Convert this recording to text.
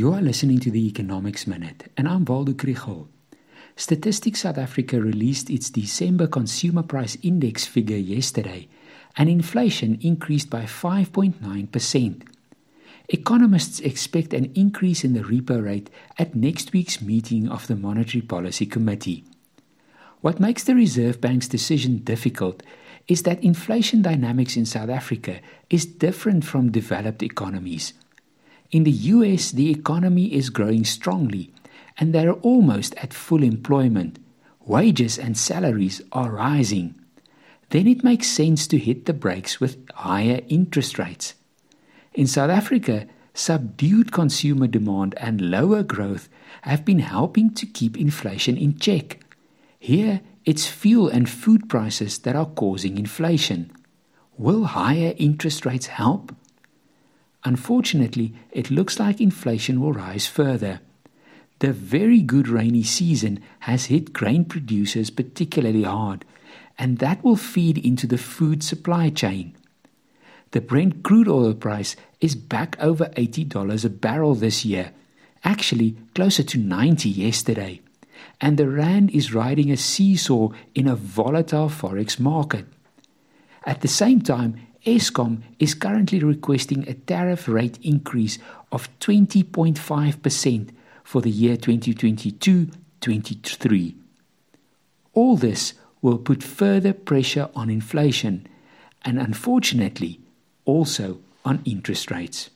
You are listening to the Economics Minute, and I'm Waldo Krugell. Statistics South Africa released its December Consumer Price Index figure yesterday, and inflation increased by 5.9%. Economists expect an increase in the repo rate at next week's meeting of the Monetary Policy Committee. What makes the Reserve Bank's decision difficult is that inflation dynamics in South Africa is different from developed economies. In the US, the economy is growing strongly and they're almost at full employment. Wages and salaries are rising. Then it makes sense to hit the brakes with higher interest rates. In South Africa, subdued consumer demand and lower growth have been helping to keep inflation in check. Here, it's fuel and food prices that are causing inflation. Will higher interest rates help? Unfortunately, it looks like inflation will rise further. The very good rainy season has hit grain producers particularly hard, and that will feed into the food supply chain. The Brent crude oil price is back over $80 a barrel this year, actually closer to 90 yesterday. And the rand is riding a seesaw in a volatile forex market. At the same time, Eskom is currently requesting a tariff rate increase of 20.5% for the year 2022-23. All this will put further pressure on inflation and unfortunately also on interest rates.